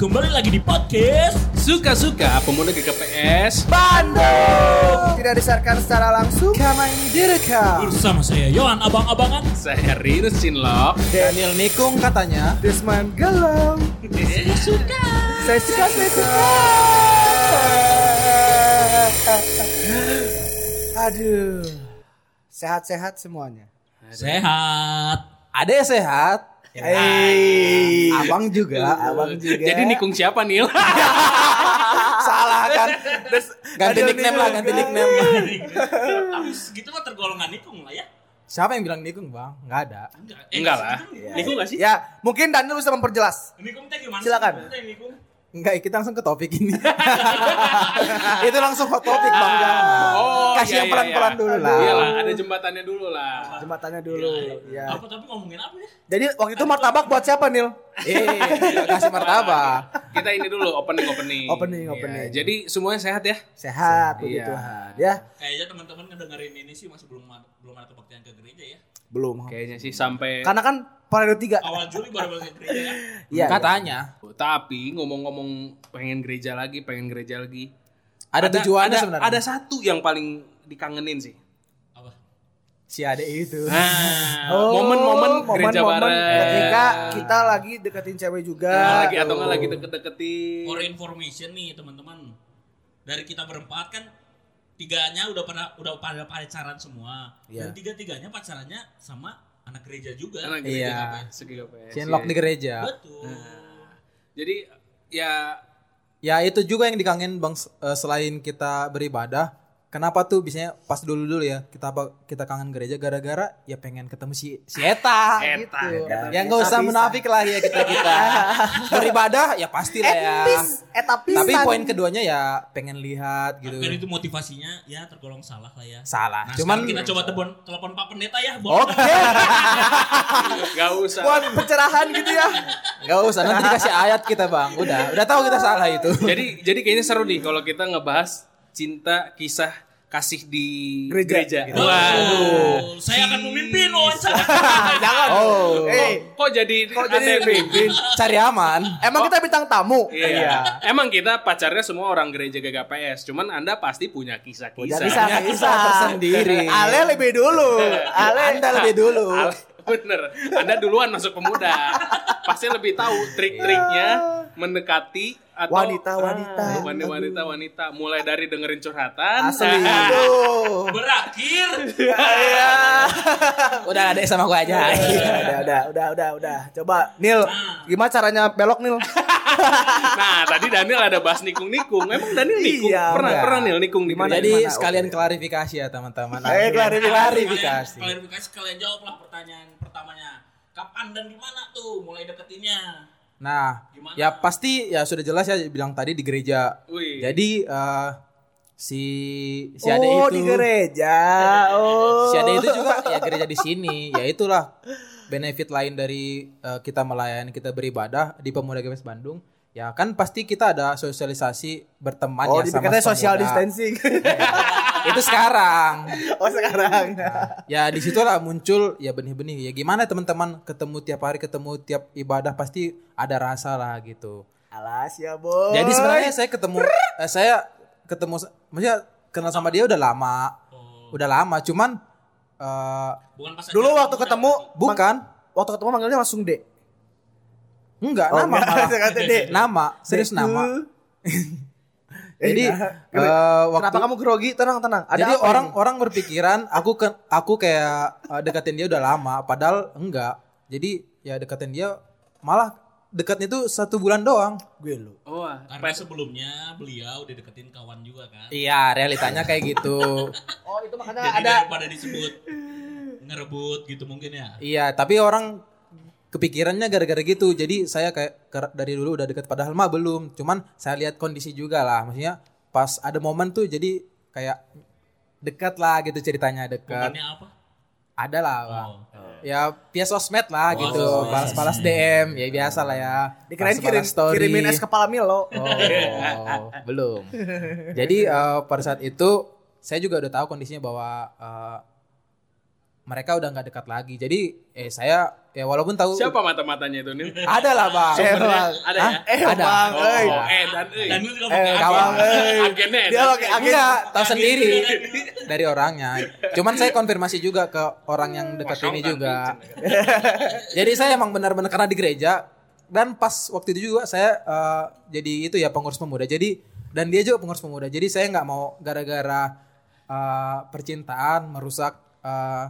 kembali lagi di podcast Suka-suka pemuda GKPS Bandung. Tidak disiarkan secara langsung. Karena ini direkam. Bersama saya Yohan Abang-Abangan. Saya Rinus Cinlok Daniel Nikung katanya. Desman Galau Saya suka. Saya suka, saya suka. Aduh. Sehat-sehat semuanya. Sehat. Ada yang sehat Eh, abang juga, abang juga. Jadi nikung siapa Nil? salah kan? Ganti nickname lah, ganti nickname. Tapi segitu mah tergolongan nikung lah ya. Siapa yang bilang nikung bang? Nggak ada. Enggak, Enggak lah. Nikung gak sih? Ya, mungkin Daniel bisa memperjelas. Nikung teh gimana? Silakan. Nikung. Enggak, kita langsung ke topik ini. Itu langsung hot topik bang. Jangan. Oh, Kasih iya, yang iya, pelan-pelan iya. dulu lah. Iya lah, ada jembatannya dulu lah. Jembatannya dulu. Ya. Apa tapi ngomongin apa ya? Jadi waktu itu martabak buat siapa, Nil? Eh, kasih martabak. Kita ini dulu opening opening. Opening, Iya, opening. Jadi semuanya sehat ya? Sehat, puji Iya. Tuhan. Ya, Kayaknya teman-teman ngedengerin ini sih masih belum belum ada kebaktian ke gereja ya. belum. Kayaknya sih sampai. Karena kan periode 3. Awal Juli baru balik gereja kan. Iya. Katanya. Tapi ngomong-ngomong pengen gereja lagi, pengen gereja lagi. Ada, tujuannya ada, sebenarnya. Ada satu yang paling dikangenin sih. Apa? si ade itu. Nah, Oh, momen-momen gereja momen-momen bareng. Ketika kita lagi deketin cewek juga. Nah, lagi atau nggak lagi deket-deketin. For information nih teman-teman. Dari kita berempat kan tiganya udah pada udah pada pacaran semua. Iya. Dan tiga-tiganya pacarannya sama anak gereja juga. Anak gereja Iya. KPS, Cinlok iya. di gereja. Betul. Jadi ya Ya itu juga yang dikangen bang eh, selain kita beribadah. Kenapa tuh biasanya pas dulu dulu ya kita apa kita kangen gereja gara-gara ya pengen ketemu si si Eta, Eta, gitu. Eta. Ya nggak usah munafik lah ya kita kita beribadah ya pasti lah ya. Eta pisan. Tapi poin keduanya ya pengen lihat gitu. Dan itu motivasinya ya tergolong salah lah ya. Salah. Nah, Cuman kita coba telepon telepon Pak Pendeta ya. Oke, nggak usah. buat pencerahan gitu ya. nggak usah nanti dikasih ayat kita bang. Udah udah tahu kita salah itu. Jadi jadi kayaknya seru nih kalau kita ngebahas cinta kisah kasih di Gereja. gereja. Gitu. Waduh, saya akan memimpin wawancara. Jangan. Oh. Eh, Kok jadi kok jadi aneh, pimpin? Cari aman. Emang kita bintang tamu. Iya. Emang kita pacarnya semua orang gereja GKPS, cuman Anda pasti punya kisah-kisah. Punya kisah, Punya kisah tersendiri. Ale lebih dulu. Ale Anda lebih dulu. Bener, Anda duluan masuk pemuda. Pasti lebih tahu trik-triknya mendekati atau Wanita-wanita. Ah, wanita wanita mulai dari dengerin curhatan. Asli. Nah, Aduh. Berakhir. Iya. Udah ada sama gua aja. udah, udah, udah, udah, udah. Coba, Nil, gimana caranya belok, Nil? nah, tadi Daniel ada bahas nikung-nikung. Emang Daniel nikung? Iya, pernah enggak. pernah Nil nikung di Gimana? gereja? Jadi Mana? sekalian klarifikasi ya teman-teman. Eh, klarifikasi. Klarifikasi. Kalian, klarifikasi kalian jawablah pertanyaan pertamanya. Kapan dan di mana tuh mulai deketinnya? Nah, Gimana? ya pasti ya sudah jelas ya bilang tadi di gereja. Wih. Jadi eh, si si Ade oh, itu di gereja. Oh. si Ade itu juga ya gereja di sini. Ya itulah benefit lain dari eh, kita melayani kita beribadah di Pemuda GPS Bandung. Ya kan pasti kita ada sosialisasi berteman Oh, ya sama social pemuda. distancing. itu sekarang. oh, sekarang. ya di situlah muncul ya benih-benih. Ya gimana teman-teman ketemu tiap hari ketemu tiap ibadah pasti ada rasa lah gitu. Alas ya, Boy. jadi sebenarnya saya ketemu eh, saya ketemu maksudnya kenal sama dia udah lama. Udah lama cuman eh, Bukan pas dulu waktu ketemu bukan. waktu ketemu manggilnya langsung D. enggak Oh, nama enggak, malah. Nama serius nama jadi nah, eh, waktu Kenapa kamu grogi? Tenang, tenang. Ada jadi orang ini? orang berpikiran aku ke aku kayak eh, deketin dia udah lama padahal enggak jadi ya deketin dia malah dekatnya itu satu bulan doang gue lu. Oh, Karena sebelumnya beliau dideketin kawan juga kan. iya realitanya kayak gitu Oh, itu makanya Jadi ada daripada disebut ngerebut gitu mungkin ya. Iya, tapi orang kepikirannya gara-gara gitu. Jadi saya kayak dari dulu udah deket padahal mah belum. Cuman saya lihat kondisi juga lah. Maksudnya pas ada momen tuh jadi kayak dekat lah gitu ceritanya dekat. Bukannya apa? Ada lah, Bang. Oh. Ya via sosmed lah Oh, gitu. Balas-balas DM, ya biasa lah ya. dikirain kirim story. kirimin es kepala Milo. Oh, belum. Jadi eh, pada saat itu saya juga udah tahu kondisinya bahwa eh, mereka udah nggak dekat lagi. Jadi eh saya ya walaupun tahu Siapa mata-matanya itu nih? ada lah bang. Emang. Ada ya? Eh, Ada. Bang, Oh, euy. eh dan eh. Dan juga Eh, pakai kawan, agen. euy. Agennya Dia pakai agen. Enggak, tahu sendiri dari orangnya. Cuman saya konfirmasi juga ke orang yang dekat ini kan, juga. Jadi saya emang benar-benar karena di gereja dan pas waktu itu juga saya eh, jadi itu ya pengurus pemuda. Jadi dan dia juga pengurus pemuda. Jadi saya nggak mau gara-gara eh, percintaan merusak eh,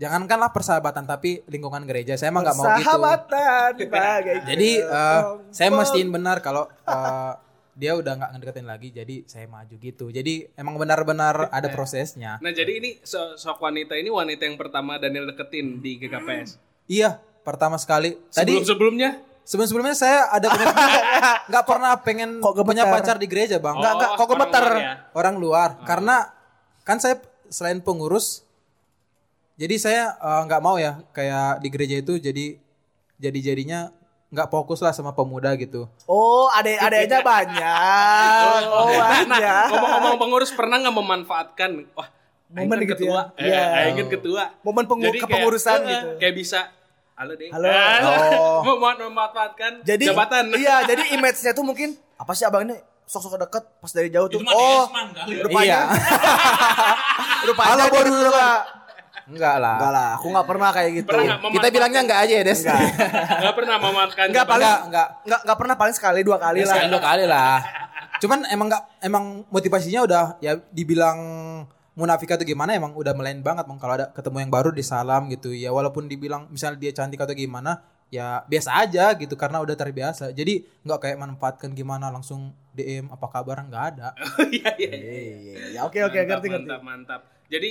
jangankanlah persahabatan tapi lingkungan gereja. Saya emang nggak mau gitu. Sahabatan bagai Jadi eh, saya mestiin benar kalau eh, dia udah nggak ngedeketin lagi. Jadi saya maju gitu. Jadi emang benar-benar ada prosesnya. Nah jadi ini so- sok wanita ini wanita yang pertama Daniel deketin di GKPS. Iya, pertama sekali. Tadi Sebelum sebelumnya Sebelum-sebelumnya saya ada nggak pernah pengen Kok punya pacar di gereja bang. Nggak, nggak, kok orang gemetar? luar ya? Orang luar. Karena kan saya selain pengurus, jadi saya eh, nggak mau ya kayak di gereja itu jadi jadi jadinya nggak fokus lah sama pemuda gitu. Oh, adek-adeknya banyak. Oh, Nah, banyak. ngomong-ngomong pengurus pernah nggak memanfaatkan wah Momen kan gitu ketua, ya? eh, Iya. Aing kan ketua. Momen pengu- Jadi kayak, kepengurusan eh, gitu. Kayak bisa, halo deh. Halo. Oh. mem- memanfaatkan Jadi jabatan. Iya, jadi image-nya tuh mungkin apa sih abang ini sok-sok deket pas dari jauh tuh. Itu Oh, kali. rupanya. Iya. rupanya Halo, Pak. Enggak lah. Enggak lah, aku nggak pernah kayak gitu. Pernah nggak Kita bilangnya enggak aja ya Des. Enggak. nggak pernah memanfaatkan Enggak paling Enggak, enggak. enggak enggak pernah paling sekali dua kali lah. Sekali dua kali lah. Cuman emang nggak emang motivasinya udah ya dibilang munafik atau gimana emang udah melain banget bang kalau ada ketemu yang baru disalam gitu ya walaupun dibilang misalnya dia cantik atau gimana ya biasa aja gitu karena udah terbiasa jadi nggak kayak manfaatkan gimana langsung DM apa kabar nggak ada Iya iya. iya. Iya, ya oke oke ngerti ngerti. mantap, mantap. Jadi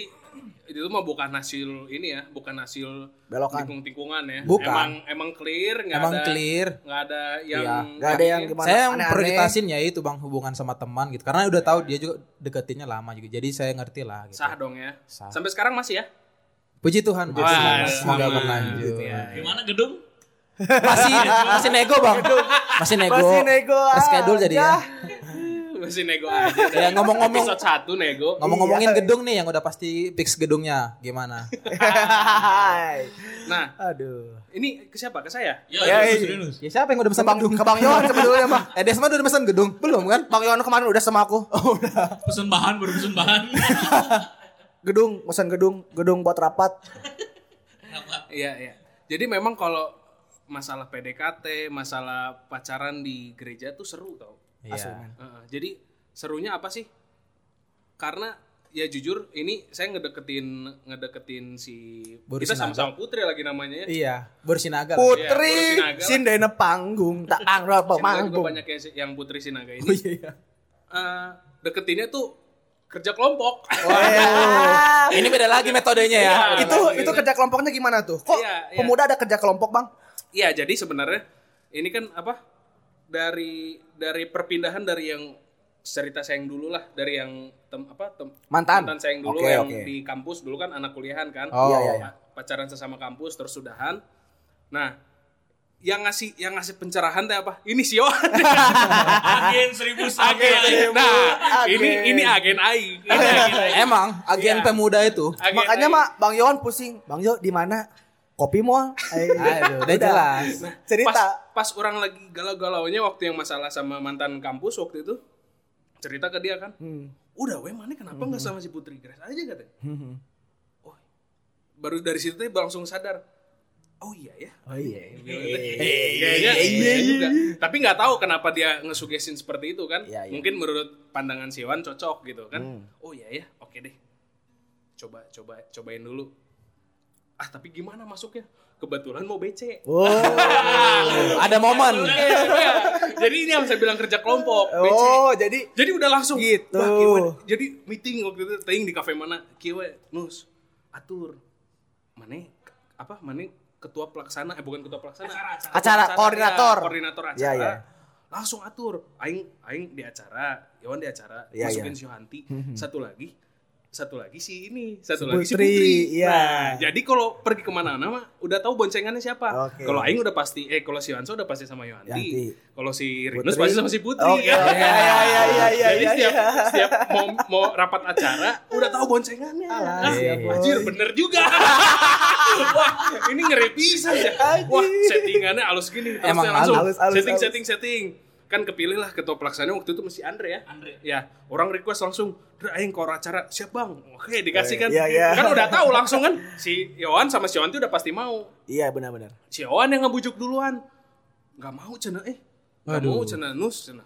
itu mah bukan hasil ini ya, bukan hasil Belokan. tikung-tikungan ya. Bukan. Emang emang clear, nggak emang ada clear nggak ada yang Iya. Enggak ada yang gimana saya yang prioritasin ya itu bang hubungan sama teman gitu karena udah tahu dia juga deketinnya lama juga jadi saya ngerti lah gitu. sah dong ya. Sah. Sampai sekarang masih ya? puji Tuhan puji Wah, Tuhan. semoga aman. berlanjut Ya. Gimana gedung? masih masih nego bang masih nego Masih nego schedule aja. jadi ya Masih nego aja. Ya, ngomong-ngomong- episode 1 nego. ngomong-ngomongin Iya. gedung nih yang udah pasti fix gedungnya gimana. Nah, Aduh. ini ke siapa? Ke saya? Ya, Ya, iya. Yunus. ya siapa yang udah pesan Ke Bang, gedung ke Bang Yon sebetulnya mah. eh Desma udah pesan gedung belum kan Bang Yon kemarin udah sama aku. oh udah Pesen bahan baru pesen bahan. Gedung, pesan gedung, gedung buat rapat. Iya, iya. Jadi memang kalau masalah PDKT, masalah pacaran di gereja tuh seru tau. Asli, iya. Heeh, jadi serunya apa sih? Karena ya jujur ini saya ngedeketin ngedeketin si Boris kita Sinaga. sama-sama Putri lagi namanya ya. iya bersinaga. Putri Sinaga lah. Sindena panggung, tak angro apa Sinaga juga panggung. banyak yang, yang Putri Sinaga ini. oh iya iya. eh, deketinnya tuh kerja kelompok. Oh, iya. ini beda lagi metodenya ya Iya. itu itu kerja kelompoknya gimana tuh? Kok Iya, iya. pemuda ada kerja kelompok, Bang? Iya, jadi sebenarnya ini kan apa? Dari dari perpindahan dari yang cerita saya yang dulu lah, dari yang tem, apa tem, Mantan. saya yang dulu Oke, yang oke. di kampus dulu kan anak kuliahan kan. Oh. Iya, iya, iya. Pacaran sesama kampus terus sudahan. Nah, yang ngasih yang ngasih pencerahan teh apa? Ini sih Agen seribu agen. Nah, Agen. ini ini agen aing. Aing. emang agen Iya. pemuda itu Agen Makanya mah Bang Yon pusing. Bang Yo di mana? Kopi Aduh, udah jelas. Cerita. pas pas orang lagi galau-galaunya waktu yang masalah sama mantan kampus waktu itu cerita ke dia kan. Hmm. udah weh mana kenapa nggak sama si Putri Grace aja katanya. Oh baru dari situ tuh langsung sadar. Oh iya ya. Oh iya. kayaknya iya juga. Tapi nggak tahu kenapa dia ngesugesin seperti itu kan. Iya, iya. mungkin menurut pandangan si Wan cocok gitu kan. Oh iya ya oke deh. Coba coba cobain dulu ah tapi gimana masuknya kebetulan mau BC Oh. ada momen Iya. Jadi ini yang saya bilang kerja kelompok. BC. Oh, jadi Jadi udah langsung Gitu. Jadi meeting waktu itu ting di kafe mana? Kieu we, nus atur. Mane apa? Mane ketua pelaksana eh bukan ketua pelaksana. Acara, koordinator. ya, koordinator acara. Iya, iya. Langsung atur. Aing aing di acara, Iwan di acara, Iya, masukin iya. si Yohanti. Satu lagi satu lagi si ini, satu Si lagi si Putri, Putri. iya. Nah, jadi kalau pergi ke mana-mana mah udah tahu boncengannya siapa. Oke. Kalau Aing udah pasti, eh kalau si Wanso udah pasti sama Yanti. Yohanti. Kalau si Rinus Putri. pasti sama si Putri. Oke, kan? oke, iya, iya, iya, iya, Jadi iya, setiap, iya. setiap mau, mau rapat acara udah tahu boncengannya. Alah, Ah, boy. anjir bener juga. Wah, ini ngeri pisan ya. Wah, settingannya halus gini. Terus Emang langsung halus, halus, setting, halus. setting, setting. Kan kepilih lah ketua pelaksana waktu itu mesti Andre ya. Andre. Ya, orang request langsung, "Dra, aing kor acara siap bang." Oke, dikasih kan. Iya, iya. Kan udah tahu langsung kan si Yohan sama si Yohan tuh udah pasti mau. Iya benar-benar. Si Yohan yang ngebujuk duluan. Nggak mau cina eh. Nggak mau cina nus cina.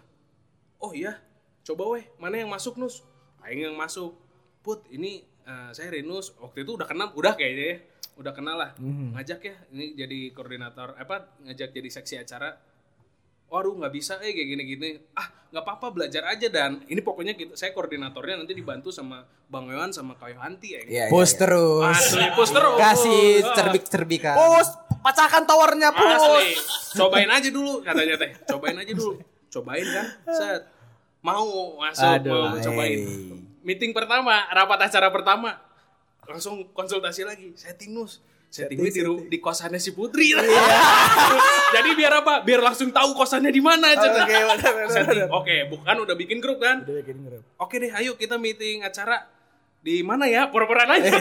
Oh iya, coba weh, mana yang masuk nus? Aing yang masuk. Put, ini eh, saya Rinus. Waktu itu udah kenal, udah kayaknya ya. Udah kenal lah. Ngajak ya, ini jadi koordinator apa? Ngajak jadi seksi acara. Waduh nggak bisa eh kayak gini-gini. Ah nggak apa-apa belajar aja dan ini pokoknya kita, saya koordinatornya nanti dibantu sama Bang Yohan sama Kak Yohanti ya. Iya, Push terus. Asli push terus. Kasih Ah. cerbik-cerbikan. Pus, pecahkan towernya, Pus. Asli. Cobain aja dulu katanya teh. Cobain aja dulu. Cobain kan. Set. Mau masuk Aduh, mau cobain. hey. Meeting pertama, rapat acara pertama. Langsung konsultasi lagi. Setting nus. Settingnya di, ru- di kosannya si Putri. Jadi biar apa? Biar langsung tahu kosannya di mana. Cen. Oke, Setting. Oke, bukan udah bikin grup kan? Udah bikin grup. Oke deh, ayo kita meeting acara di mana ya? Pura-pura aja.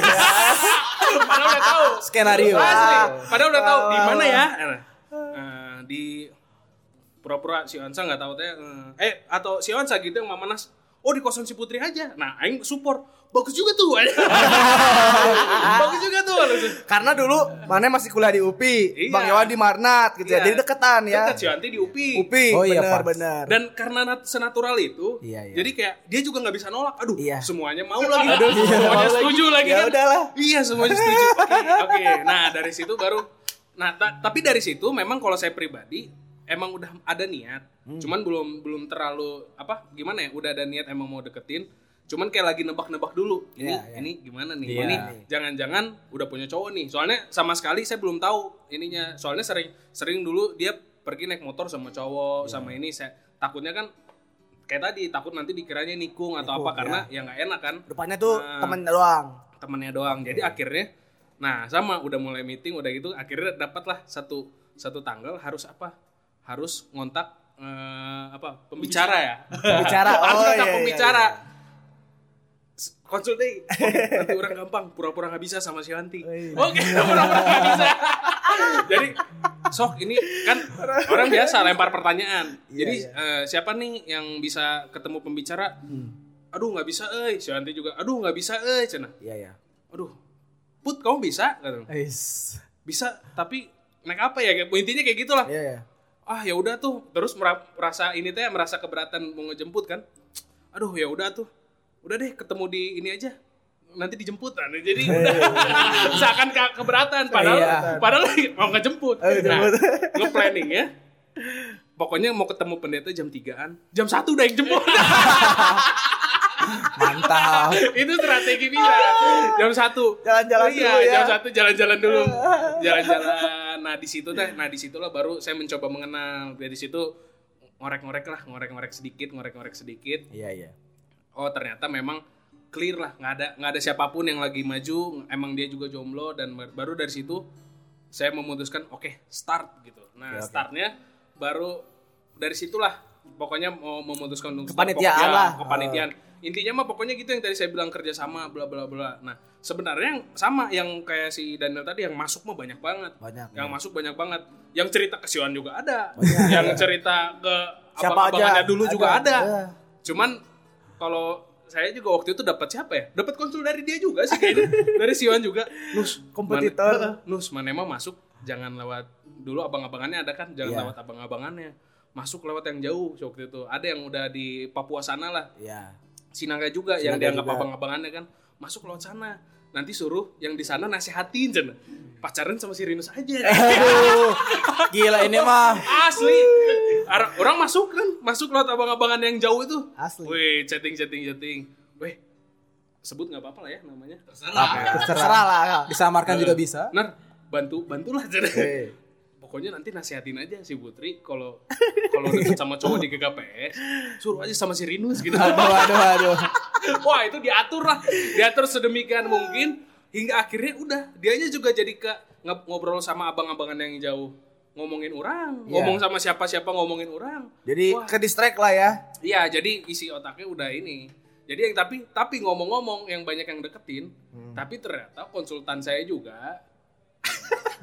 Padahal udah tahu. Skenario. Asli. Padahal udah tahu di mana ya? Eh, di pura-pura si Onsa nggak tahu teh. eh, Eh atau si Onsa gitu yang Mamanas. Oh di kosan si Putri aja. Nah, aing support. Bagus juga tuh. Bagus juga tuh. Karena dulu mana masih kuliah di UPI, Iya. Bang Yawan di Marnat gitu ya. Iya. Jadi deketan ya. Dekat si Anti di UPI. UPI, Oh iya, benar benar. Dan karena nat- senatural itu, Iya, iya. jadi kayak dia juga nggak bisa nolak. Aduh, Iya. semuanya mau lagi. semuanya setuju lagi Ya kan. udahlah. Iya, semuanya setuju. Oke, oke. Nah, dari situ baru Nah, ta- tapi dari situ memang kalau saya pribadi emang udah ada niat. Hmm. Cuman belum belum terlalu apa gimana ya? Udah ada niat emang mau deketin. Cuman kayak lagi nebak-nebak dulu. Ini Iya, iya. ini gimana nih? Iya. Ini jangan-jangan udah punya cowok nih. Soalnya sama sekali saya belum tahu ininya. Soalnya sering sering dulu dia pergi naik motor sama cowok Iya. sama ini saya takutnya kan kayak tadi takut nanti dikiranya nikung atau Nikung, apa karena ya nggak enak kan Depannya tuh Nah. temen doang. temennya doang. Jadi akhirnya nah sama udah mulai meeting udah gitu akhirnya dapatlah satu satu tanggal harus apa? Harus ngontak eh, apa? Pembicara ya. Pembicara. harus Oh, ngontak iya, iya, pembicara. iya. Deh. Nanti orang gampang pura-pura nggak bisa sama si Hanti. Oh, iya. Oke, pura-pura nggak bisa. Jadi sok ini kan orang biasa lempar pertanyaan. Iya, Jadi iya. eh, siapa nih yang bisa ketemu pembicara? Hmm. Aduh nggak bisa, eh. Si Hanti juga. Aduh nggak bisa, eh. Cina Iya ya. aduh put kamu bisa Kata, Ais. bisa tapi naik apa ya intinya kayak gitulah Iya ya. Ah ya udah tuh. Terus mera- merasa ini teh merasa keberatan mau ngejemput kan? Aduh ya udah tuh. Udah deh ketemu di ini aja. Nanti dijemput. Nah, jadi udah. Seakan ke- keberatan. Padahal Iya. padahal mau ngejemput. Oh, nah nge planning ya. Pokoknya mau ketemu pendeta jam 3an jam satu udah yang jemput. Mantap. itu strategi bisa jam satu. Jalan-jalan iya, dulu ya. jam satu jalan-jalan dulu. Jalan-jalan nah di situ teh nah di situlah baru saya mencoba mengenal dari situ ngorek-ngorek lah ngorek-ngorek sedikit ngorek-ngorek sedikit Iya iya. oh ternyata memang clear lah nggak ada nggak ada siapa pun yang lagi maju emang dia juga jomblo dan bar- baru dari situ saya memutuskan oke start gitu nah oke. startnya baru dari situlah pokoknya mau memutuskan untuk. Kepanitiaan lah. kepanitiaan intinya mah pokoknya gitu yang tadi saya bilang kerja sama bla bla bla. Nah sebenarnya yang sama yang kayak si Daniel tadi yang masuk mah banyak banget. Banyak. yang masuk banyak banget. Yang cerita ke Sion juga ada. Yang cerita ke Siapa abang-abangannya aja? dulu juga ada Ada. cuman kalau saya juga waktu itu dapat siapa ya? Dapat konsul dari dia juga sih kayaknya. Dari Sion juga. Nus Kompetitor. nus. Mana emang masuk jangan lewat dulu abang-abangannya ada kan? Jangan Iya. lewat abang-abangannya. Masuk lewat yang jauh waktu itu. Ada yang udah di Papua sana lah. Iya. Sinangga juga yang Sinangga dianggap abang-abangannya kan masuk lewat sana nanti suruh yang di sana nasihatin Jen. pacaran sama si Rinus aja Aduh. Gila ini mah. asli Ar- orang masuk kan masuk lewat abang-abangan yang jauh itu Asli. wih chatting chatting chatting weh sebut nggak apa-apa lah ya namanya Terserah. Terserah lah. Disamarkan juga bisa. nar bantu bantulah Jen. Pokoknya nanti nasihatin aja si Putri kalau kalau deket sama cowok di GKPS suruh aja sama si Rinus gitu Aduh, aduh, aduh. Wah itu diatur lah, diatur sedemikian mungkin hingga akhirnya udah dianya juga jadi ke ngobrol sama abang-abangan yang jauh ngomongin orang, Iya. ngomong sama siapa-siapa ngomongin orang. Jadi Wah. ke distract lah ya. Iya, jadi isi otaknya udah ini. Jadi yang tapi tapi ngomong-ngomong yang banyak yang deketin, Hmm. tapi ternyata konsultan saya juga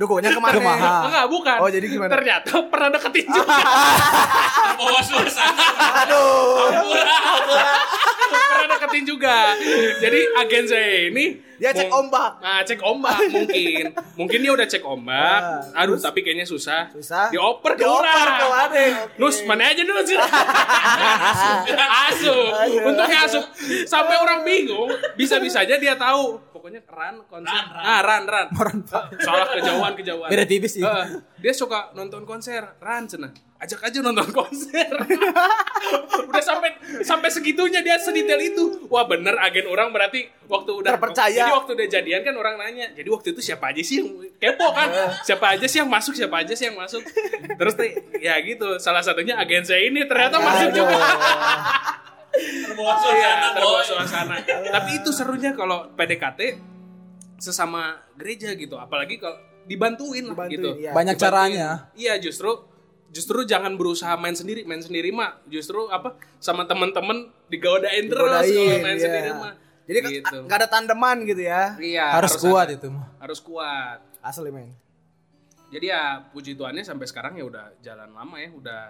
Dukunnya ke mana? Kemaha. enggak bukan. Oh, jadi gimana? Ternyata pernah deketin juga. Bawa suasana. Aduh. pernah deketin juga. Jadi agen saya ini Dia cek ombak. Nah, cek ombak mungkin. Mungkin dia udah cek ombak. Ah, Aduh, tapi kayaknya susah. Susah. Dioper ke Dioper orang. ke mana? Nus, mana aja Nus? asup. Untungnya asup. Sampai orang bingung, bisa-bisanya dia tahu. Pokoknya ran konser. Ran, ran. Ah, ran, ran. Salah kejauhan, kejauhan. Beda tipis sih. Heeh. dia suka nonton konser, ran cenah. Ajak aja nonton konser. udah sampai sampai segitunya dia sedetail itu. Wah, bener agen orang berarti waktu udah Terpercaya. Jadi waktu udah jadian kan orang nanya. Jadi waktu itu siapa aja sih yang kepo kan? siapa aja sih yang masuk, siapa aja sih yang masuk. Terus teh, ya gitu. Salah satunya agen saya ini ternyata masuk juga. Terbawa Iya, suasana. terbawa boy. suasana. Tapi itu serunya kalau PDKT sesama gereja gitu, apalagi kalau dibantuin, lah Dibantuin, gitu. iya. Banyak Dibantuin. caranya. Iya, justru justru jangan berusaha main sendiri, main sendiri mah justru apa sama teman-teman digodain terus kalau main iya. sendiri mah. Jadi ke- gitu. nggak ada tandeman gitu ya. Iya, harus kuat ada. itu mah. Harus kuat. Asli men. Jadi ya puji Tuhannya sampai sekarang ya udah jalan lama ya, udah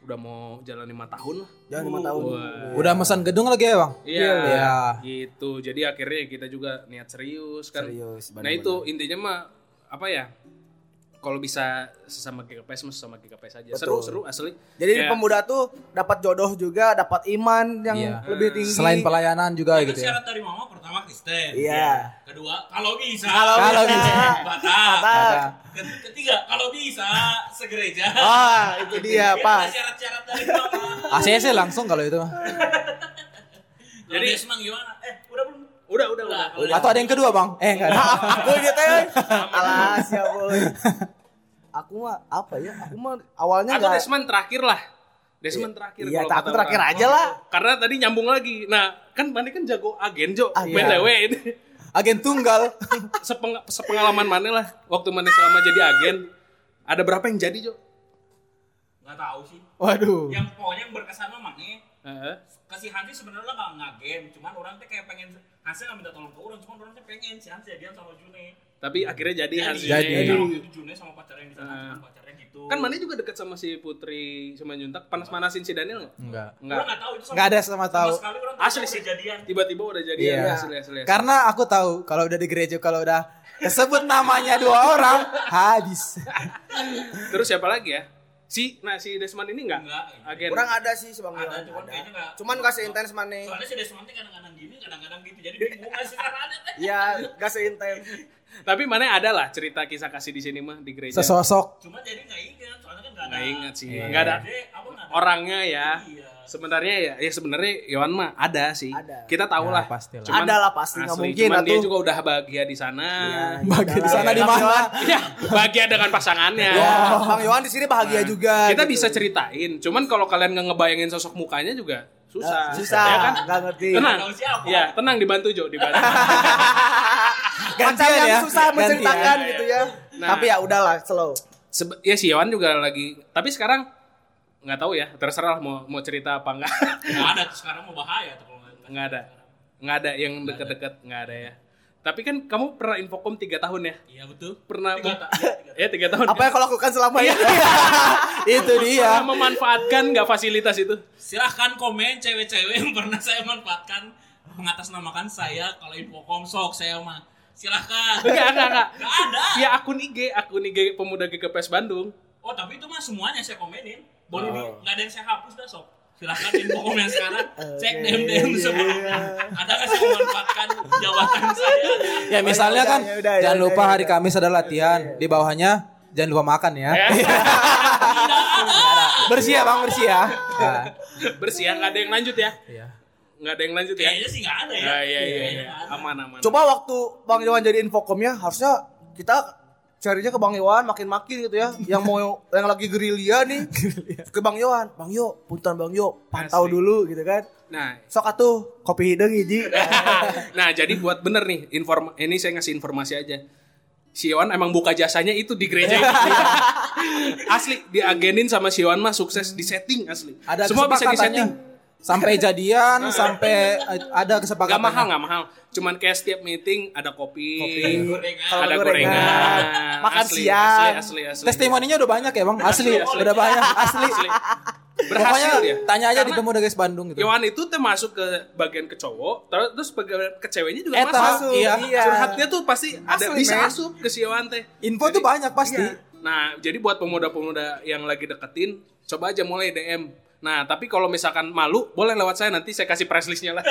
udah mau jalan lima tahun lah. Jangan lima tahun. Wah. Udah mesan gedung lagi ya bang? Iya, Iya. gitu. Jadi akhirnya kita juga niat serius kan. Serius, Nah itu intinya mah apa ya? Kalau bisa sesama GKPS mah sesama GKPS aja. Seru seru asli. Jadi Kayak- pemuda tuh dapat jodoh juga, dapat iman yang Iya. lebih tinggi. Selain pelayanan juga Itu gitu ya. syarat dari mama pertama Kristen. Iya. Kedua, kalau bisa. Kalau bisa. Batak. Batak. Ke- Ketiga, kalau bisa segereja. Ah, itu dia, Pak. Syarat-syarat dari mama. ACC langsung kalau itu mah. Jadi Desmond gimana? Eh, udah belum? Udah udah udah. Udah. Atau ada yang kedua bang? Eh enggak ada. Aku gitu ya. Alas ya boy. Aku mah apa ya? Aku mah awalnya enggak. Desmond terakhir lah. Desmond terakhir. Iya, kalau aku kata terakhir orang. aja lah. Karena tadi nyambung lagi. Nah, kan Mane kan jago agen Jo. Ah, iya. BTW ini. Agen tunggal. Sepeng- sepengalaman Mane lah waktu Mane selama jadi agen. Ada berapa yang jadi Jo? Nggak tahu sih. Waduh. Yang pokoknya yang berkesan mah Mange. Heeh. Kasih Hansi sebenarnya nggak ngagen, cuman orang teh kayak pengen Hansi nggak minta tolong ke orang, cuman orang teh pengen si Hansi jadian sama June. Tapi akhirnya jadi Hans Jadi. Jadi June sama pacarnya di sana, Ah. cuman pacarnya gitu. Kan Mane juga deket sama si Putri Simanjuntak. Panas-manasin si Daniel nggak? Enggak. Enggak. Orang nggak tahu itu sama. Nggak ada sama tahu. sekali orang Asli tahu sih. udah jadian. Tiba-tiba udah jadi Iya. asli asli. asli. Karena aku tahu kalau udah di gereja kalau udah kesebut namanya dua orang habis. Terus siapa lagi ya? Si, nah si Desmond ini enggak? Enggak. Agen. Kurang ada sih si Bang Ada, cuman kayaknya nggak. Cuman gak seintens mana. Soalnya si Desmond kadang-kadang gini, kadang-kadang gitu. Jadi bingung caranya teh. Iya, gak seintens. Tapi mana ada lah cerita kisah kasih di sini mah di gereja. Sesosok. Cuma jadi nggak ingat, soalnya kan nggak ada. Nggak ingat sih. Iya. Nggak ada Jadi, apa nggak ada? orangnya ya. Iya. Sebenarnya ya, ya sebenarnya Yohan mah ada sih. Ada. Kita tahu Ya, lah. pastilah. Cuman Ada lah, pasti. Nggak asli, mungkin Cuman dia juga udah bahagia di sana. Bagi di sana di Bang mana? Iya, bahagia dengan pasangannya. Ya, Bang Yohan di sini bahagia juga. Kita gitu. bisa ceritain. Cuman kalau kalian nggak ngebayangin sosok mukanya juga susah. Susah, Ya kan? nggak ngerti. Tenang. Ya, tenang dibantu Jo, dibantu. Macam Gantian yang ya. susah Gantian. menceritakan gitu ya. Nah. Tapi ya udahlah, slow. Sebe- ya si Yohan juga lagi tapi sekarang nggak tahu ya terserah mau mau cerita apa enggak Nggak ada tuh sekarang mau bahaya tuh kalau nggak- nggak ada nggak ada yang deket-deket nggak ada ya tapi kan kamu pernah infokom tiga tahun ya Iya betul. pernah Tiga ta- iya, tiga ya tiga tahun Apa yang kau lakukan selama ini? Itu dia. pernah memanfaatkan nggak fasilitas itu Silahkan komen cewek-cewek yang pernah saya manfaatkan mengatasnamakan saya kalau infocom sok saya mah. Silahkan. enggak enggak enggak Nggak ada. ya akun IG akun IG pemuda GKPS Bandung Oh tapi itu mah semuanya saya komenin. Boleh Oh. di, nggak ada yang saya hapus dah sok. Silahkan infocom yang sekarang cek Oke, DM DM iya, semua. iya. Ada nggak saya memanfaatkan jabatan saya? Ya misalnya udah, kan ya udah, jangan udah, lupa ya hari. Kamis ada latihan. Di bawahnya jangan lupa makan ya. ya Bersih ya Bang, bersih ya. Nah, bersih ya nggak ada yang lanjut ya iya. nggak ada yang lanjut ya Kayaknya sih nggak ada ya. ya iya iya iya. aman aman Coba waktu Bang Yohan jadi infocomnya harusnya kita carinya ke Bang Yohan makin-makin gitu ya. Yang mau yang lagi gerilya nih ke Bang Yohan. Bang Yo, punten Bang Yo, pantau Asli. dulu gitu kan. Nah, Sok atuh kopi hidung hiji. nah jadi buat bener nih inform ini saya ngasih informasi aja. Si Iwan emang buka jasanya itu di gereja asli diagenin sama si Iwan mah sukses di setting asli. Ada Semua bisa di setting. Sampai jadian, sampai eh, ada Gak kesepakatan. mahal nggak mahal. Cuman kayak setiap meeting ada kopi, Kalau ada gorengan, gorengan, makan asli, siang. asli, asli, asli. Testimoninya udah banyak ya bang, asli, asli. udah banyak, asli. Asli. Pokoknya Berhasil dia. tanya aja di Karena pemuda guys Bandung gitu. Iwan itu termasuk ke bagian ke cowok, terus bagian ke ceweknya juga Eta, masuk. iya. Iya. Curhatnya tuh pasti ada Asli, bisa men. asup ke si Iwan teh. Info tuh banyak pasti. Iya. Nah, jadi buat pemuda-pemuda yang lagi deketin, coba aja mulai DM. Nah, tapi kalau misalkan malu, boleh lewat saya nanti saya kasih press listnya lah.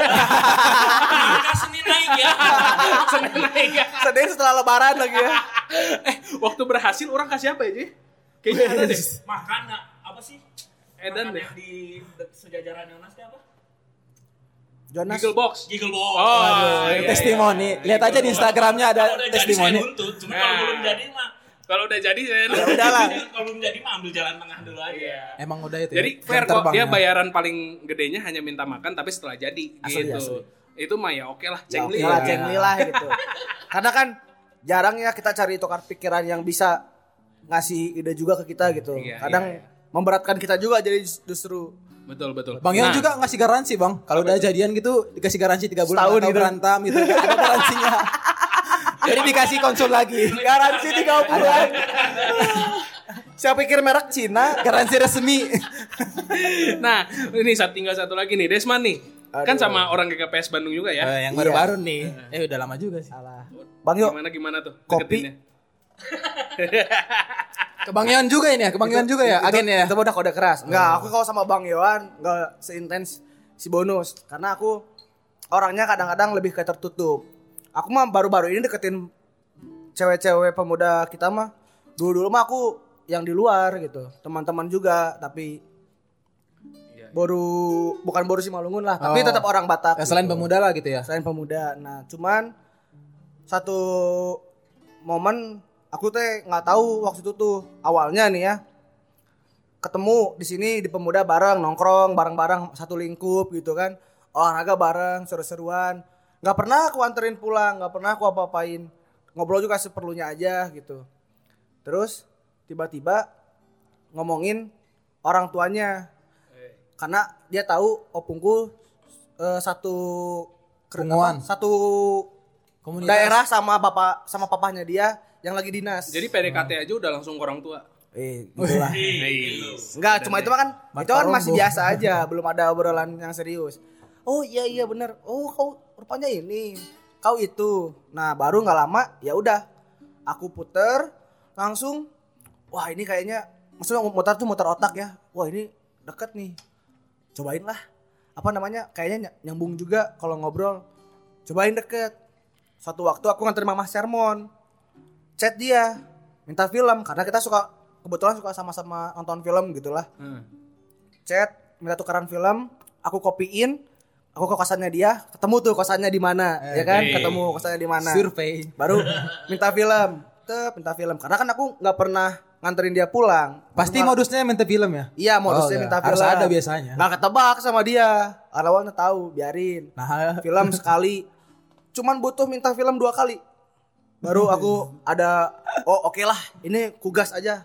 Senin naik ya. Senin naik ya. Sedih setelah lebaran lagi ya. eh, waktu berhasil orang kasih apa ya, Ji? Kayaknya ada deh. Makan apa sih? Edan Makan deh. yang di sejajaran Yonas itu apa? Jonas. Giggle box. Giggle box. Oh, iya, testimoni. Lihat aja di Instagramnya ada Kalau udah jadi testimoni. saya nuntut. Cuma kalau Nah. belum jadi mah Kalau udah jadi saya Ya udahlah. kalau belum jadi mah ambil jalan tengah dulu aja. Iya. Emang udah itu. Jadi ya, fair jam kok dia terbangnya. bayaran paling gedenya hanya minta makan tapi setelah jadi Asli, gitu. asli. Itu mah ya oke lah, Ya, cengli. lah, cengli lah gitu. Karena kan jarang ya kita cari tukar pikiran yang bisa ngasih ide juga ke kita gitu. Iya, Kadang iya, iya. memberatkan kita juga jadi justru Betul, betul. Bang Yon Nah, juga ngasih garansi bang. Kalau udah jadian gitu dikasih garansi tiga bulan Setahun atau gitu. berantem gitu. Ada garansinya. Jadi dikasih konsul lagi. garansi tiga bulan. Siapa pikir merek Cina? Garansi resmi. Nah, ini saat tinggal satu lagi nih, Desman nih. Kan Aduh. sama orang GKPS Bandung juga ya. Eh, yang Iya. baru-baru nih. Eh udah lama juga sih. Salah. Bang Yo, Gimana gimana tuh? Kopi. Ke Bang Yon juga ini ya, ke Bang Yon juga ya, agen ya. Itu udah kode keras. Enggak, aku kalau sama Bang Yohan enggak seintens si bonus karena aku orangnya kadang-kadang lebih kayak tertutup. Aku mah baru-baru ini deketin cewek-cewek pemuda kita mah dulu-dulu mah aku yang di luar gitu. Teman-teman juga tapi baru bukan baru si Malungun lah, tapi Oh. tetap orang Batak. Ya, selain gitu. pemuda lah gitu ya. selain pemuda. Nah, cuman satu momen aku teh nggak tahu waktu itu tuh awalnya nih ya ketemu di sini di pemuda bareng nongkrong bareng-bareng satu lingkup gitu kan olahraga bareng seru-seruan nggak pernah aku anterin pulang nggak pernah aku apa-apain ngobrol juga seperlunya aja gitu terus tiba-tiba ngomongin orang tuanya karena dia tahu opungku eh, satu apa, satu Komunitas. daerah sama bapak sama papahnya dia yang lagi dinas. Jadi PDKT aja udah langsung ke orang tua. eh gitulah. Enggak, cuma itu mah kan itu kan masih biasa aja, belum ada obrolan yang serius. Oh iya iya bener. Oh kau rupanya ini, kau itu. Nah baru nggak lama ya udah, aku puter langsung. Wah ini kayaknya, maksudnya muter tuh muter otak ya. Wah ini deket nih, cobain lah. Apa namanya? Kayaknya ny- nyambung juga kalau ngobrol. Cobain deket. Suatu waktu aku nganterin mama sermon, chat dia, minta film karena kita suka kebetulan suka sama-sama nonton film gitulah Hmm. chat minta tukeran film aku kopiin aku ke kosannya dia ketemu tuh kosannya di mana ya kan? Eh. ketemu kosannya di mana. Survei. baru minta film. Tep minta film. Karena kan aku nggak pernah nganterin dia pulang. Pasti Nggak- modusnya minta film ya. iya modusnya Oh, iya. minta film. Harus ada biasanya. nggak ketebak sama dia. Awalnya tahu biarin. Nah, film sekali. Cuman butuh minta film dua kali. Baru aku ada oh oke lah ini kugas aja.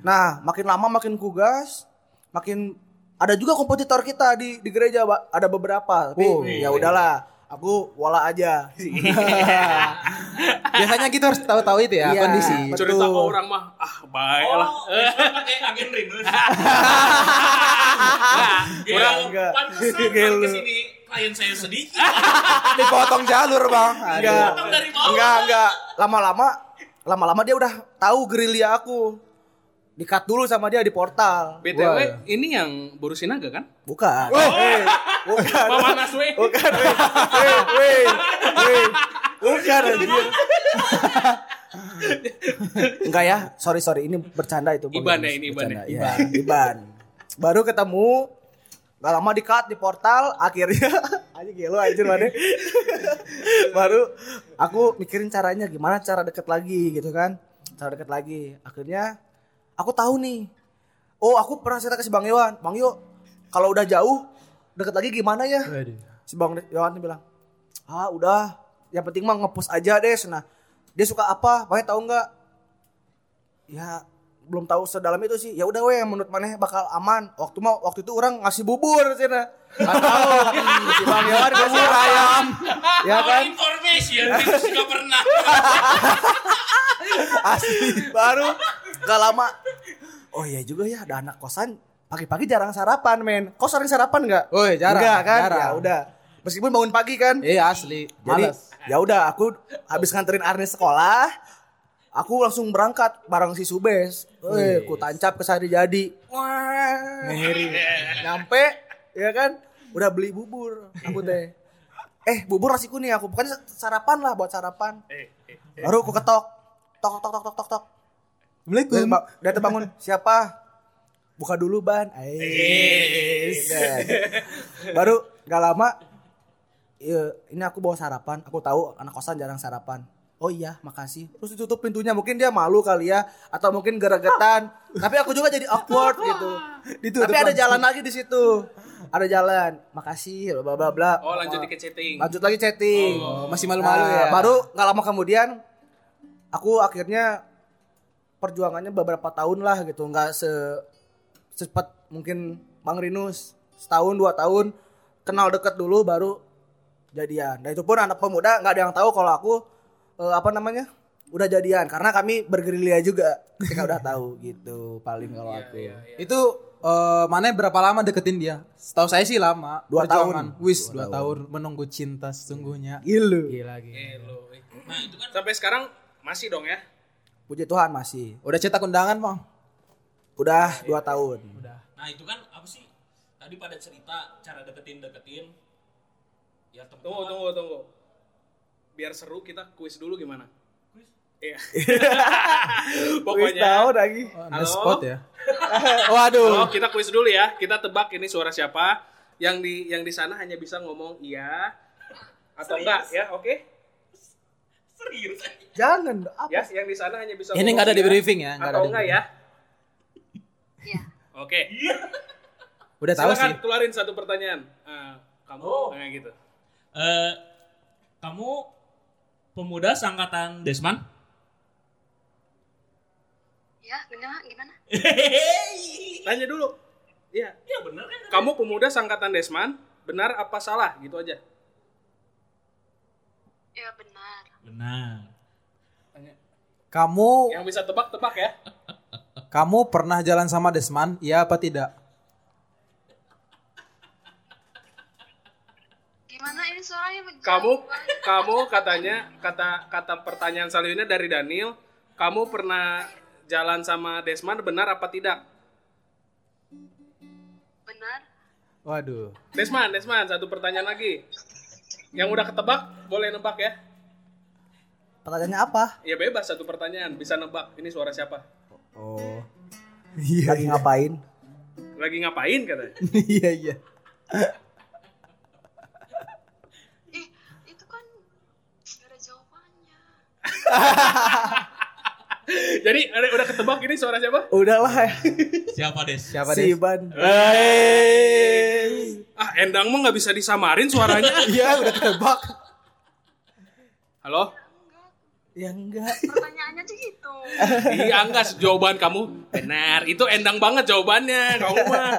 Nah makin lama makin kugas makin ada juga kompetitor kita di di gereja Pak. ada beberapa tapi Oh, ya udahlah aku wala aja biasanya kita harus tahu-tahu itu ya Iya. kondisi. Betul. Cerita ke orang mah, ah baik lah. Oh, pakai agen Rinus. Kurang Gila, enggak. pantesan Gila. ke sini klien saya sedikit. Dipotong jalur bang. enggak enggak enggak lama-lama lama-lama dia udah tahu gerilya aku dikat dulu sama dia di portal BTW, Wah. ini yang Boru Sinaga kan? bukan Eh, bukan Mama Naswe. Bukan, weh. Weh, weh. Bukan anjir. Enggak ya, sorry sorry ini bercanda itu. Iban ya, ini Iban ya. iya, Iban. Baru ketemu Gak lama di cut di portal akhirnya aja gelo anjir mana baru aku mikirin caranya gimana cara deket lagi gitu kan cara deket lagi akhirnya aku tahu nih. Oh aku pernah cerita ke si bang Iwan bang Yo kalau udah jauh deket lagi gimana ya? Si bang Iwan bilang ah udah. Yang penting mah ngepost aja deh nah dia suka apa? Banyak tahu nggak? Ya belum tahu sedalam itu sih. Ya udah weh menurut maneh bakal aman. Waktu mau waktu itu orang ngasih bubur sih nah tahu. Si bang Iwan ngasih ayam. Ya kan? information? Itu juga pernah. asli baru gak lama. Oh iya juga ya ada anak kosan. Pagi-pagi jarang sarapan men. Kau sering sarapan nggak? Woi, jarang, Enggak kan? Jarang. ya udah. Meskipun bangun pagi kan. Iya asli. jadi Males. ya udah aku habis nganterin Arnes sekolah aku langsung berangkat bareng si Subes. Wih, ku tancap ke Sari Jadi. Wah. Nyampe ya kan? Udah beli bubur aku teh. Eh bubur nasi kuning aku. Bukan sarapan lah buat sarapan. Baru aku ketok. Tok tok tok tok tok tok Assalamualaikum. Udah, ba- udah terbangun siapa? Buka dulu ban. Ais. Dan Baru gak lama iya, ini aku bawa sarapan. Aku tahu anak kosan jarang sarapan. Oh iya, makasih. Terus ditutup pintunya. Mungkin dia malu kali ya atau mungkin geregetan. Tapi aku juga jadi awkward gitu. Ditutup Tapi ada jalan lagi di situ. Ada jalan. Makasih, bla bla bla. Oh lanjut dikit chatting. Lanjut lagi chatting. Oh, masih malu-malu Nah, ya. Baru nggak lama kemudian aku akhirnya perjuangannya beberapa tahun lah gitu, nggak se cepat mungkin Bang Rinus setahun dua tahun kenal deket dulu baru jadian. Dan itu pun anak pemuda nggak ada yang tahu kalau aku eh, apa namanya udah jadian karena kami bergerilya juga ketika udah tahu gitu paling kalau aku. Itu eh, mana berapa lama deketin dia? Setahu saya sih lama. Dua Perjuangan. tahun. Wis, dua, tahun. menunggu cinta sesungguhnya. Gilu. Gila gila. Lo, eh. Nah, itu kan Sampai sekarang masih dong ya? Puji Tuhan masih. Udah cetak undangan, Bang? Udah dua tahun. Udah. Nah itu kan apa sih? Tadi pada cerita cara deketin deketin. Ya temen Tunggu, tunggu, tunggu. Biar seru kita kuis dulu gimana? Kuis. Iya. Pokoknya. tahu lagi. Oh, Halo? spot ya. Waduh. Oh, kita kuis dulu ya. Kita tebak ini suara siapa. Yang di yang di sana hanya bisa ngomong iya atau enggak ya, oke? Serius. Jangan apa Ya, yang di sana hanya bisa Ini nggak ada di iya briefing ya, nggak ada atau enggak ya? Iya. Oke. Udah tahu Silakan sih. keluarin satu pertanyaan. Eh, kamu Oh. kayak gitu. Eh, kamu pemuda sangkatan Desman? Ya, gimana? Gimana? Tanya dulu. Iya. Ya bener kan? Kamu pemuda sangkatan Desman, benar apa salah? Gitu aja. Ya benar. Benar. Kamu Yang bisa tebak-tebak ya. kamu pernah jalan sama Desman? Iya apa tidak? Gimana ini suaranya Kamu kamu katanya kata kata pertanyaan selanjutnya dari Daniel, kamu pernah jalan sama Desman benar apa tidak? benar? Waduh. Desman, Desman, satu pertanyaan lagi. Yang udah ketebak boleh nebak ya. Pertanyaannya apa? Ya bebas satu pertanyaan, bisa nebak. Ini suara siapa? Oh, Iya. lagi ngapain? Lagi ngapain katanya? Iya iya. Ih, itu kan ada jawabannya. Jadi ada- udah ketebak ini suara siapa? Udahlah ya. Siapa Des? Siapa si Des? Iban. Ah, Endang mah nggak bisa disamarin suaranya. Iya udah ketebak. Halo? Enggak, Ya enggak. pertanyaannya tuh gitu. Iya enggak jawaban kamu benar. Itu endang banget jawabannya. Kamu mah.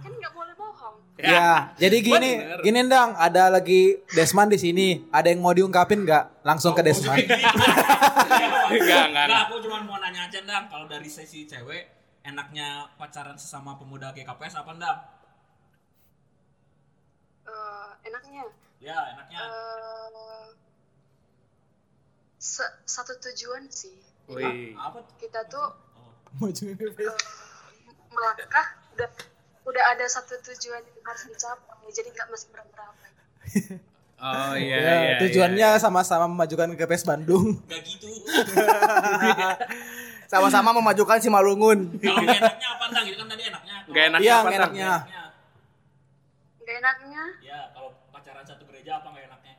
Kan nggak boleh bohong. Ya, jadi gini, Bener. gini Dang, ada lagi Desman di sini. Ada yang mau diungkapin nggak? Langsung ke Desman. Enggak, enggak. Enggak, aku cuma mau nanya aja Dang, kalau dari sesi cewek enaknya pacaran sesama pemuda GKPS apa Dang? Eh, enaknya Ya, enaknya. eh se- satu tujuan sih. Wih. Apa? Kita tuh Oh. eh, melangkah udah udah ada satu tujuan yang harus dicapai. Jadi nggak masih berapa-berapa. Oh iya, Ya, iya. tujuannya sama-sama memajukan ke PES Bandung. Gak gitu. Sama-sama memajukan si Malungun. Kalau nggak enaknya apa Dang? Itu kan tadi enaknya. iya. Nggak enaknya Iya, Tang? enaknya. Gak enaknya Ya, kalau pacaran satu gereja apa nggak enaknya?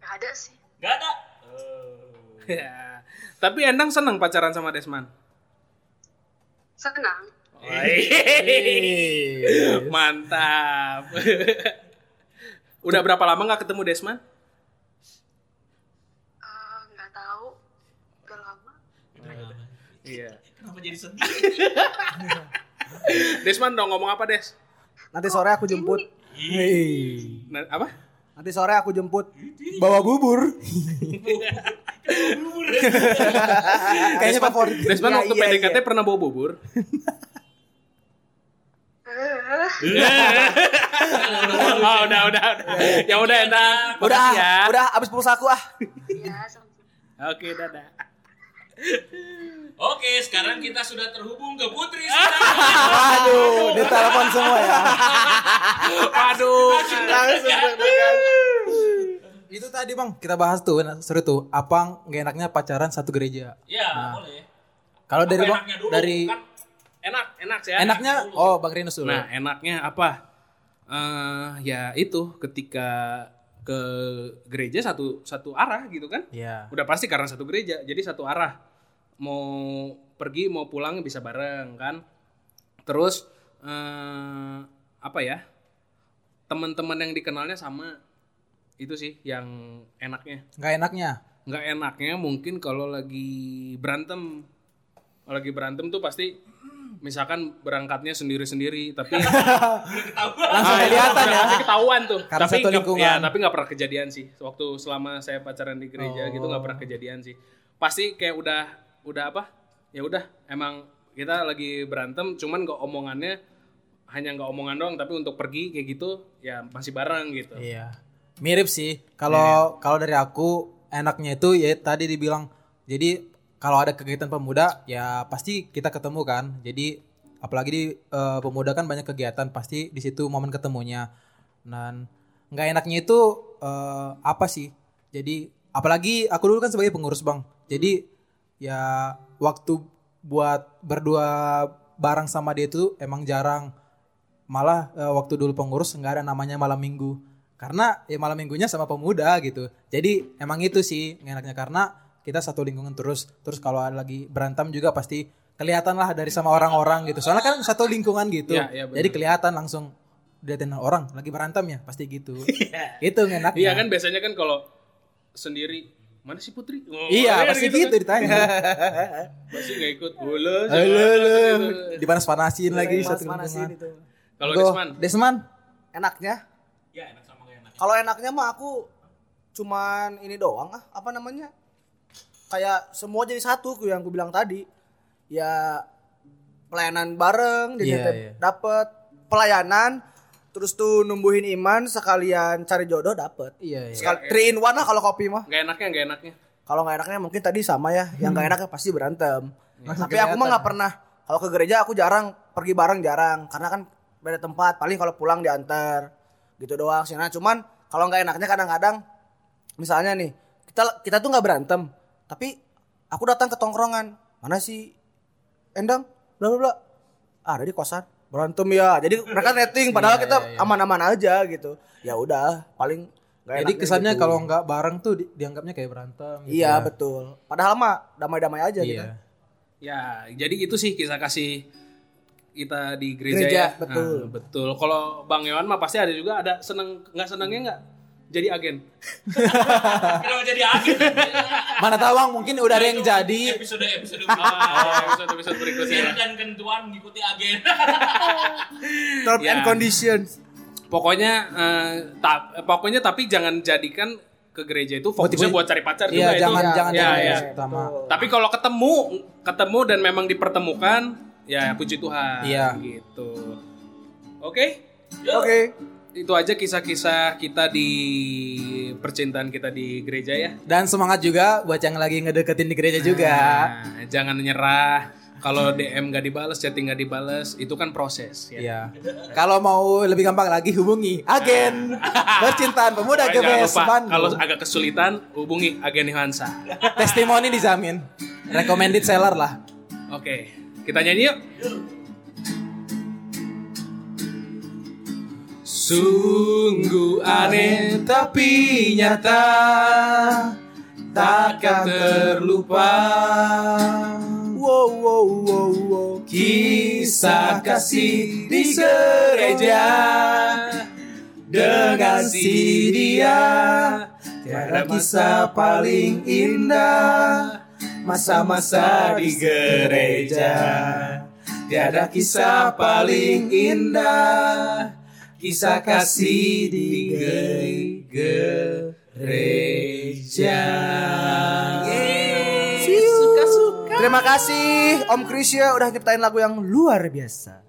nggak ada sih. Gak ada. Ya. Tapi Endang senang pacaran sama Desman. Senang. Mantap. Udah berapa lama nggak ketemu Desman? Eh, nggak tahu. Udah lama. Iya. Kenapa jadi sedih? Desman dong ngomong apa Des? Nanti sore aku jemput. Hei. Nah, apa? Nanti sore aku jemput. Bawa bubur. Kayaknya favorit. Desman Iya, waktu iya, PDKT iya. pernah bawa bubur? Oh, udah, udah, udah. Ya udah Endang. Udah, Makasih ya. udah habis pulsa aku ah. ya, sama Oke, dadah. Oke, sekarang kita sudah terhubung ke Putri. Aduh, ditelepon semua ya. Aduh. Itu tadi bang, kita bahas tuh, seru tuh. Apa nggak enaknya pacaran satu gereja? ya, boleh. Kalau dari bang, dulu, dari kan? Enak, enak sih. enaknya, oh bang Rinus dulu. Nah, enaknya apa? Eh, ya itu ketika ke gereja satu satu arah gitu kan? Iya. Udah pasti karena satu gereja, jadi satu arah. Mau pergi mau pulang bisa bareng kan? Terus eh apa ya? Teman-teman yang dikenalnya sama itu sih yang enaknya. Nggak enaknya. Nggak enaknya mungkin kalau lagi berantem. Kalau lagi berantem tuh pasti misalkan berangkatnya sendiri-sendiri tapi Langsung Ah, itu kelihatan ya. ketahuan tuh. Karena tapi satu lingkungan. Ya, tapi nggak pernah kejadian sih. Waktu selama saya pacaran di gereja gitu nggak pernah kejadian sih. Pasti kayak udah udah apa? Ya udah, emang kita lagi berantem, cuman nggak omongannya hanya nggak omongan doang, tapi untuk pergi kayak gitu ya masih bareng gitu. Iya. Mirip sih. Kalau kalau dari aku enaknya itu ya tadi dibilang jadi kalau ada kegiatan pemuda ya pasti kita ketemu kan. Jadi apalagi di eh, pemuda kan banyak kegiatan pasti di situ momen ketemunya. Dan nggak enaknya itu eh, apa sih? Jadi apalagi aku dulu kan sebagai pengurus bang. Jadi ya waktu buat berdua bareng sama dia itu emang jarang. Malah eh, waktu dulu pengurus nggak ada namanya malam minggu. Karena ya malam minggunya sama pemuda gitu. Jadi emang itu sih enaknya karena kita satu lingkungan terus. Terus kalau ada lagi berantem juga pasti kelihatan lah dari sama orang-orang gitu. Soalnya kan satu lingkungan gitu. Iya, iya, benar. jadi kelihatan langsung dilihatin orang lagi berantem ya? Pasti gitu. Itu nggak enaknya Iya kan biasanya kan kalau sendiri mana sih Putri? Oh, iya pasti gitu, kan. ditanya Pasti nggak ikut. Bola. halo halo dipanas-panasin lagi satu Panas-panasin lingkungan itu. Kalau Desman, Desman Enaknya Ya, enak sama gak enak. Kalau enaknya mah aku cuman ini doang ah, apa namanya? Kayak semua jadi satu yang aku bilang tadi. Ya pelayanan bareng jadi Iya, teh iya. dapet pelayanan terus tuh numbuhin iman sekalian cari jodoh dapet. iya iya Sekali three in one lah kalau kopi mah. nggak enaknya nggak enaknya. Kalau nggak enaknya mungkin tadi sama ya. Yang nggak enaknya pasti berantem. Langsung Tapi aku mah nggak pernah. Kalau ke gereja aku jarang pergi bareng jarang karena kan beda tempat. Paling kalau pulang diantar gitu doang sih. Nah cuman kalau nggak enaknya kadang-kadang misalnya nih kita kita tuh nggak berantem tapi aku datang ke tongkrongan mana sih Endang bla bla bla ah, ada di kosan berantem ya jadi mereka netting padahal Iya, kita iya, iya. aman-aman aja gitu ya udah paling nggak jadi kesannya gitu. kalau nggak bareng tuh di- dianggapnya kayak berantem gitu Iya ya. betul. Padahal mah damai-damai aja gitu. iya Ya, jadi itu sih kisah kasih kita di gereja, Gereja, ya. betul. Nah, betul. Kalau Bang Yohan mah pasti ada juga ada seneng nggak senengnya nggak jadi agen. Kenapa jadi agen? mana tahu bang mungkin udah ada yang jadi Episode episode Ah, episode episode berikutnya. Dan ketentuan mengikuti agen. Terms Ya. and conditions. Pokoknya eh, ta- pokoknya tapi jangan jadikan ke gereja itu fokusnya buat cari pacar iya juga itu. jangan Ya, jangan ya, jangan ya. Tapi kalau ketemu ketemu dan memang dipertemukan ya puji Tuhan Iya. gitu. Oke? Oke. Itu aja kisah-kisah kita di percintaan kita di gereja ya. dan semangat juga buat yang lagi ngedeketin di gereja juga Nah, jangan nyerah. Kalau DM gak dibales, chatting gak dibales, itu kan proses ya. Iya. Kalau mau lebih gampang lagi hubungi agen percintaan pemuda GBS Bandung. Kalau agak kesulitan, hubungi agen Yohansa. Testimoni dijamin. Recommended seller lah. Oke, kita nyanyi yuk. Sungguh aneh tapi nyata takkan terlupa. Wow wow wow wow. Kisah kasih di gereja. Dengan si dia Tiada kisah paling indah. Masa-masa di gereja Tiada kisah paling indah Kisah kasih di ge- gereja Terima kasih Om Krisya udah nyiptain lagu yang luar biasa.